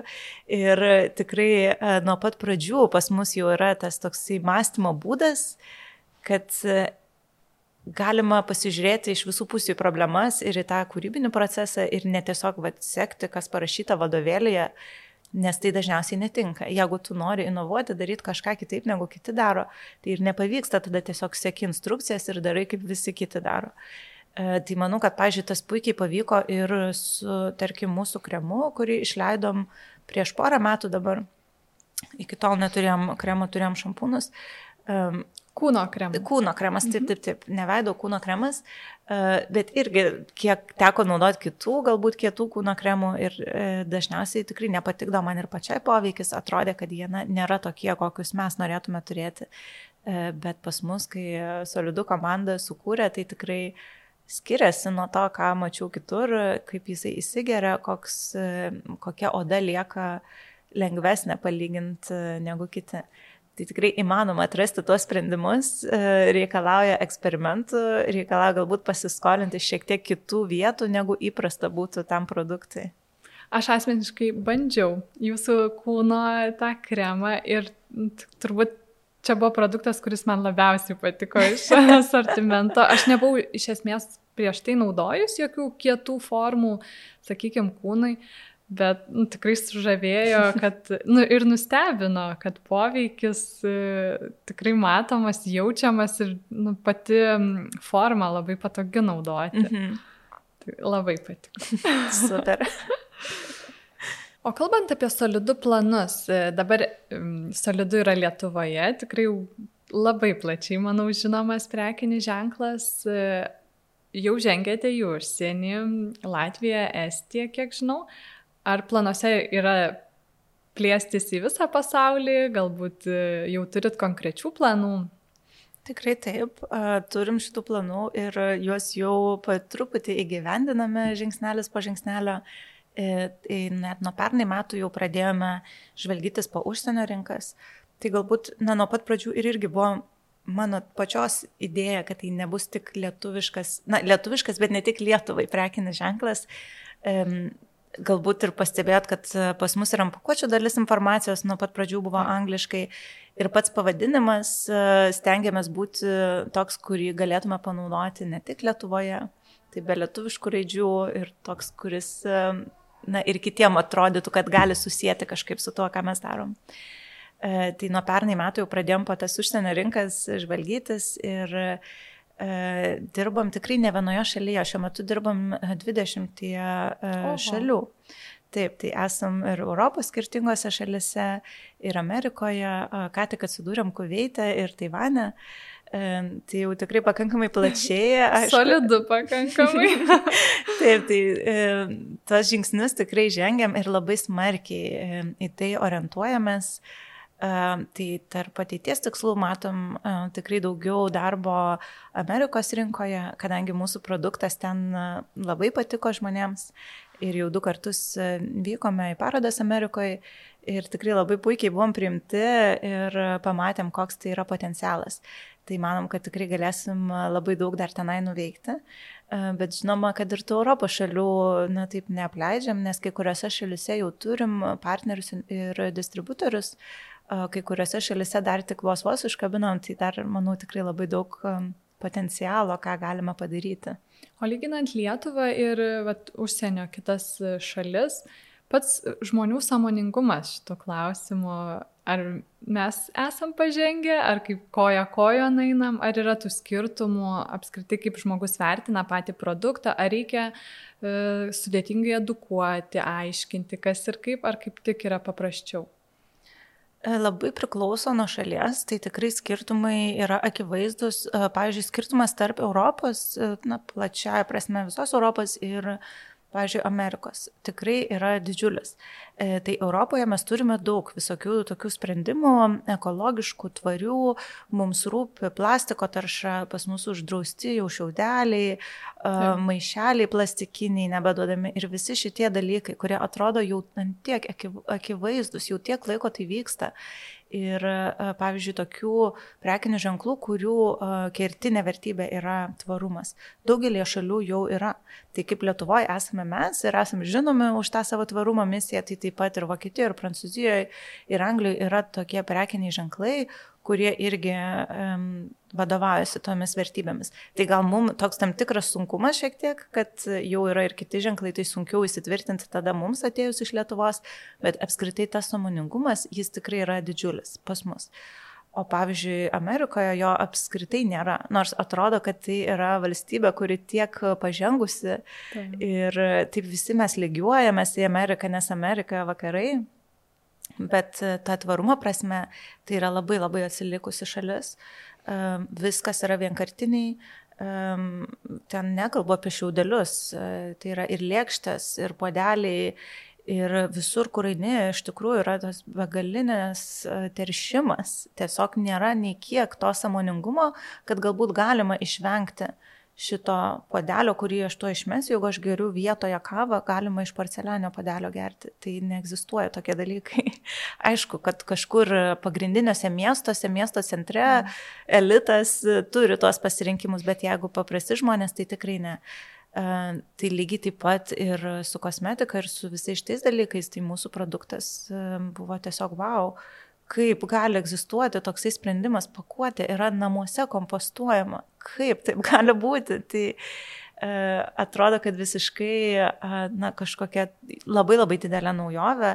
ir tikrai e, nuo pat pradžių pas mus jau yra tas toksai mąstymo būdas, kad galima pasižiūrėti iš visų pusių į problemas ir į tą kūrybinį procesą ir ne tiesiog vat, sekti, kas parašyta vadovėlėje, nes tai dažniausiai netinka. Jeigu tu nori inovuoti, daryti kažką kitaip negu kiti daro, tai ir nepavyksta, tada tiesiog seki instrukcijas ir darai kaip visi kiti daro. E, tai manau, kad, pažiūrėjau, tas puikiai pavyko ir su, tarkim, mūsų kremu, kurį išleidom prieš porą metų dabar. Iki tol neturėjom kremo, turėjom šampūnus. Um, Kūno kremas. Kūno kremas, taip, taip, taip, neveido kūno kremas, e, bet irgi kiek teko naudoti kitų, galbūt kietų kūno kremų ir e, dažniausiai tikrai nepatikdo man ir pačiai poveikis, atrodė, kad jie na, nėra tokie, kokius mes norėtume turėti, e, bet pas mus, kai solidų komanda sukūrė, tai tikrai skiriasi nuo to, ką mačiau kitur, kaip jisai įsigeria, koks, kokia oda lieka lengvesnė palyginti negu kiti. Tai tikrai įmanoma atrasti tuos sprendimus, e, reikalauja eksperimentų, reikalauja galbūt pasiskolinti šiek tiek kitų vietų, negu įprasta būtų tam produktui. Aš asmeniškai bandžiau jūsų kūno tą kremą ir turbūt čia buvo produktas, kuris man labiausiai patiko iš asortimento. Aš nebuvau iš esmės prieš tai naudojus jokių kietų formų, sakykime, kūnai. Bet nu, tikrai sužavėjo, kad nu, ir nustebino, kad poveikis e, tikrai matomas, jaučiamas ir nu, pati forma labai patogi naudoti. Mhm. Tai labai patiko. Super. O kalbant apie solidų planus, e, dabar solidų yra Lietuvoje, tikrai labai plačiai, manau, žinomas prekinis ženklas. E, jau žengėte į užsienį, Latviją, Estiją, kiek žinau. Ar planuose yra plėstis į visą pasaulį, galbūt e, jau turit konkrečių planų? Tikrai taip, turim šitų planų ir juos jau truputį įgyvendiname žingsnelis po žingsnelio. E, tai net nuo pernai metų jau pradėjome žvalgytis po užsienio rinkas. Tai galbūt, na, nuo pat pradžių ir irgi buvo mano pačios idėja, kad tai nebus tik lietuviškas, na, lietuviškas, bet ne tik Lietuvai prekinis ženklas. Um, galbūt ir pastebėt, kad e, pas mus ir ant pakuočių dalis informacijos nuo pat pradžių buvo angliškai ir pats pavadinimas e, stengiamės būti toks, kurį galėtume panaudoti ne tik Lietuvoje, tai be lietuviškų raidžių ir toks, kuris e, na, ir kitiem atrodytų, kad gali susijęti kažkaip su tuo, ką mes darom. Tai nuo pernai metų jau pradėjom po tas užsienio rinkas žvalgytis ir uh, dirbam tikrai ne vienoje šalyje, šiuo metu dirbam 20 e, Oho. šalių. Taip, tai esam ir Europos skirtingose šalise, ir Amerikoje, ką tik atsidūrėm Kuveitę ir Taivane. Tai jau tikrai pakankamai plačiai. Aišku. Solidu pakankamai. Taip, tai tas žingsnius tikrai žengiam ir labai smarkiai į tai orientuojamės. Uh, Tai tarp ateities tikslų matom tikrai daugiau darbo Amerikos rinkoje, kadangi mūsų produktas ten labai patiko žmonėms ir jau du kartus vykome į parodas Amerikoje ir tikrai labai puikiai buvom priimti ir pamatėm, koks tai yra potencialas. Tai manom, kad tikrai galėsim labai daug dar tenai nuveikti. Bet žinoma, kad ir tų Europos šalių, na taip, neapleidžiam, nes kai kuriuose šalise jau turim partnerius ir distributorius, kai kuriuose šalise dar tik vos vos užkabinom, tai dar, manau, tikrai labai daug potencialo, ką galima padaryti. O lyginant Lietuvą ir vat, užsienio kitas šalis, pats žmonių samoningumas šito klausimu, ar mes esam pažengę, ar kaip koja kojo nainam, ar yra tų skirtumų apskritai, kaip žmogus vertina patį produktą, ar reikia e, sudėtingai edukuoti, aiškinti, kas ir kaip, ar kaip tik yra paprasčiau. E, labai priklauso nuo šalies, tai tikrai skirtumai yra akivaizdus. E, pavyzdžiui, skirtumas tarp Europos, e, na, plačiaja prasme visos Europos ir pavyzdžiui, Amerikos tikrai yra didžiulis. E, tai Europoje mes turime daug visokių tokių sprendimų, ekologiškų, tvarių, mums rūpi plastiko tarša, pas mus uždrausti jau šiaudeliai, e, maišeliai plastikiniai nebeduodami ir visi šitie dalykai, kurie atrodo jau tiek akivaizdus, jau tiek laiko tai vyksta. Ir, e, pavyzdžiui, tokių prekinių ženklų, kurių e, kertinė vertybė yra tvarumas. Daugelie šalių jau yra. Tai kaip Lietuvoje esame mes ir esame žinomi už tą savo tvarumo misiją, tai taip pat ir Vokietijoje, ir Prancūzijoje, ir Anglijoje yra tokie prekiniai ženklai, kurie irgi um, vadovaujasi tomis vertybėmis. Tai gal mums toks tam tikras sunkumas šiek tiek, kad jau yra ir kiti ženklai, tai sunkiau įsitvirtinti tada mums atėjus iš Lietuvos, bet apskritai tas samoningumas, jis tikrai yra didžiulis pas mus. O pavyzdžiui, Amerikoje jo apskritai nėra, nors atrodo, kad tai yra valstybė, kuri tiek pažengusi tai. ir taip visi mes lygiuojamės į Ameriką, nes Amerika vakarai Bet e, ta tvarumo prasme tai yra labai labai atsilikusi šalis. E, viskas yra vienkartiniai. E, ten nekalbu apie šiaudelius. Tai yra ir lėkštės, ir podeliai. Ir visur, kur eini, iš tikrųjų yra tas begalinės teršimas. Tiesiog nėra nei kiek to samoningumo, kad galbūt galima išvengti uh, šito padelio, kurį aš to išmesiu, jeigu aš geriu vietoje kavą, galima iš porcelianio padelio gerti. Tai neegzistuoja tokie dalykai. Aišku, kad kažkur pagrindiniuose miestuose, miesto centre mm. elitas turi tuos pasirinkimus, bet jeigu paprasti žmonės, tai tikrai ne. Uh, tai lygiai taip pat ir su kosmetika ir su visais šitais dalykais, tai mūsų produktas uh, buvo tiesiog wow, kaip gali egzistuoti toksai sprendimas, pakuotė yra namuose kompostuojama, kaip taip gali būti. Tai atrodo, kad visiškai na, kažkokia labai labai didelė naujovė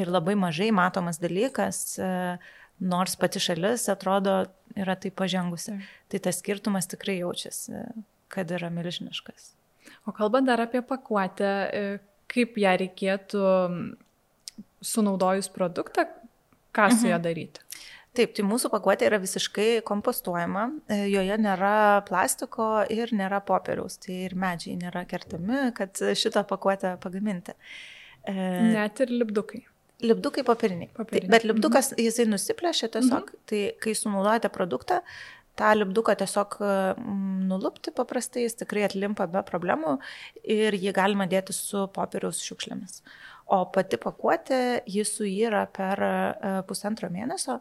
ir labai mažai matomas dalykas, nors pati šalis atrodo yra taip pažengusi. Tai tas skirtumas tikrai jaučiasi, kad yra milžiniškas. O kalbant dar apie pakuotę, kaip ją reikėtų sunaudojus produktą, ką su ją mhm. daryti? Taip, tai mūsų pakuotė yra visiškai kompostuojama, e, joje nėra plastiko ir nėra popieriaus, tai ir medžiai nėra kertami, kad šitą pakuotę pagaminti. E, Net ir lipdukai. Lipdukai popieriniai. popieriniai. Bet lipdukas, mhm. jisai nusiplešia tiesiog, mhm. tai kai sunaudojate produktą, tą lipduką tiesiog nulupti paprastai, jis tikrai atlimpa be problemų ir jį galima dėti su popieriaus šiukšlėmis. O pati pakuotė, jis suyra per e, pusantro mėnesio,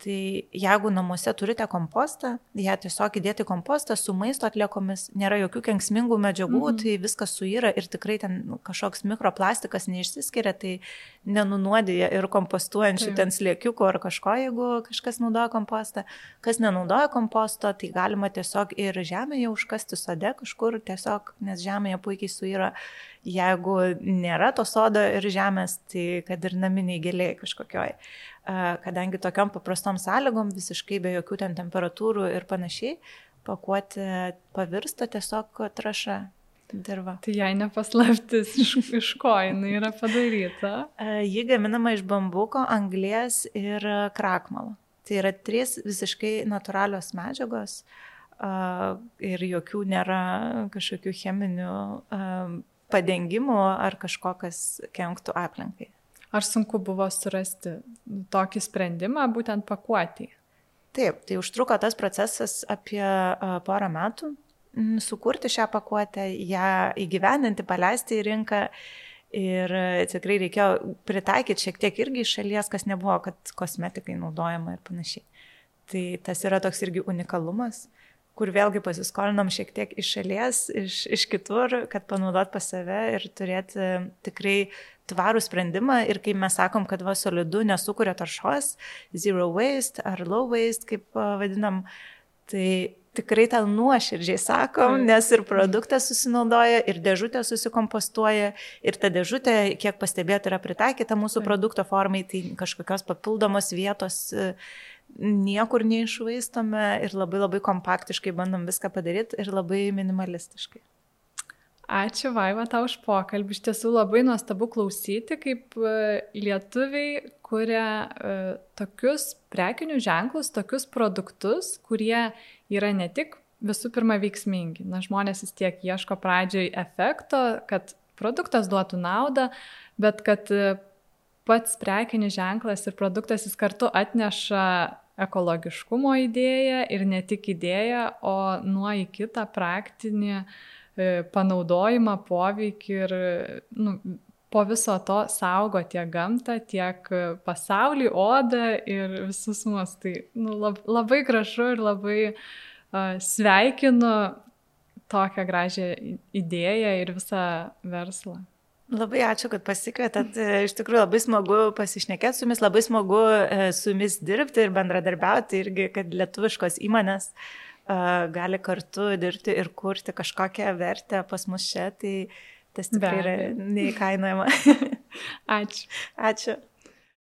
Tai jeigu namuose turite kompostą, ją tiesiog įdėti kompostą su maisto atliekomis, nėra jokių kenksmingų medžiagų, mm -hmm. tai viskas suyra ir tikrai ten kažkoks mikroplastikas neišsiskiria, tai nenunuodija ir kompostuojančių ten slėkiukų ar kažko, jeigu kažkas naudoja kompostą. Kas nenaudoja komposto, tai galima tiesiog ir žemėje užkasti sode kažkur, tiesiog, nes žemėje puikiai suyra. Jeigu nėra to sodo ir žemės, tai kad ir naminiai gėliai kažkokioj kadangi tokiam paprastom sąlygom, visiškai be jokių ten temperatūrų ir panašiai, pakuoti pavirsta tiesiog traša dirba. Tai jai nepaslaptis, iš, iš ko jinai yra padaryta? Ji gaminama iš bambuko, anglės ir krakmalo. Tai yra trys visiškai natūralios medžiagos ir jokių nėra kažkokių cheminių padengimų ar kažko, kas kenktų aplinkai. Ar sunku buvo surasti tokį sprendimą būtent pakuotį? Taip, tai užtruko tas procesas apie porą metų sukurti šią pakuotę, ją įgyvendinti, paleisti į rinką. Ir tikrai reikėjo pritaikyti šiek tiek irgi iš šalies, kas nebuvo, kad kosmetikai naudojama ir panašiai. Tai tas yra toks irgi unikalumas, kur vėlgi pasiskolinom šiek tiek iš šalies, iš, iš kitur, kad panaudot pas save ir turėti tikrai tvarų sprendimą ir kai mes sakom, kad va solidu nesukuria taršos, zero waste ar low waste, kaip vadinam, tai tikrai tą nuoširdžiai sakom, nes ir produktas susinaudoja, ir dėžutė susikompostuoja, ir ta dėžutė, kiek pastebėti, yra pritaikyta mūsų produkto formai, tai kažkokios papildomos vietos e, niekur neišvaistome ir labai labai kompaktiškai bandom viską padaryti ir labai minimalistiškai. Ačiū Vaiva tau už pokalbį. Iš tiesų labai nuostabu klausyti, kaip e, lietuviai kuria e, tokius prekinius ženklus, tokius produktus, kurie yra ne tik visų pirma veiksmingi. Na, žmonės vis tiek ieško pradžioj efekto, kad produktas duotų naudą, bet kad e, pats prekinis ženklas ir produktas jis kartu atneša ekologiškumo idėją ir ne tik idėją, o nuo į kitą praktinį uh, panaudojimą, poveikį ir nu, po viso to saugo tiek gamtą, tiek pasaulį, odą ir visus mus. Tai nu, lab, labai gražu ir labai uh, sveikinu tokią gražią idėją ir visą verslą. Labai ačiū, kad pasikvietėt. Iš tikrųjų labai smagu pasišnekėti su jumis, labai smagu e, su jumis dirbti ir bendradarbiauti irgi, kad lietuviškos įmonės uh, gali kartu dirbti ir kurti kažkokią vertę pas mus čia, tai tas tikrai yra neįkainojama. Ačiū. Ačiū.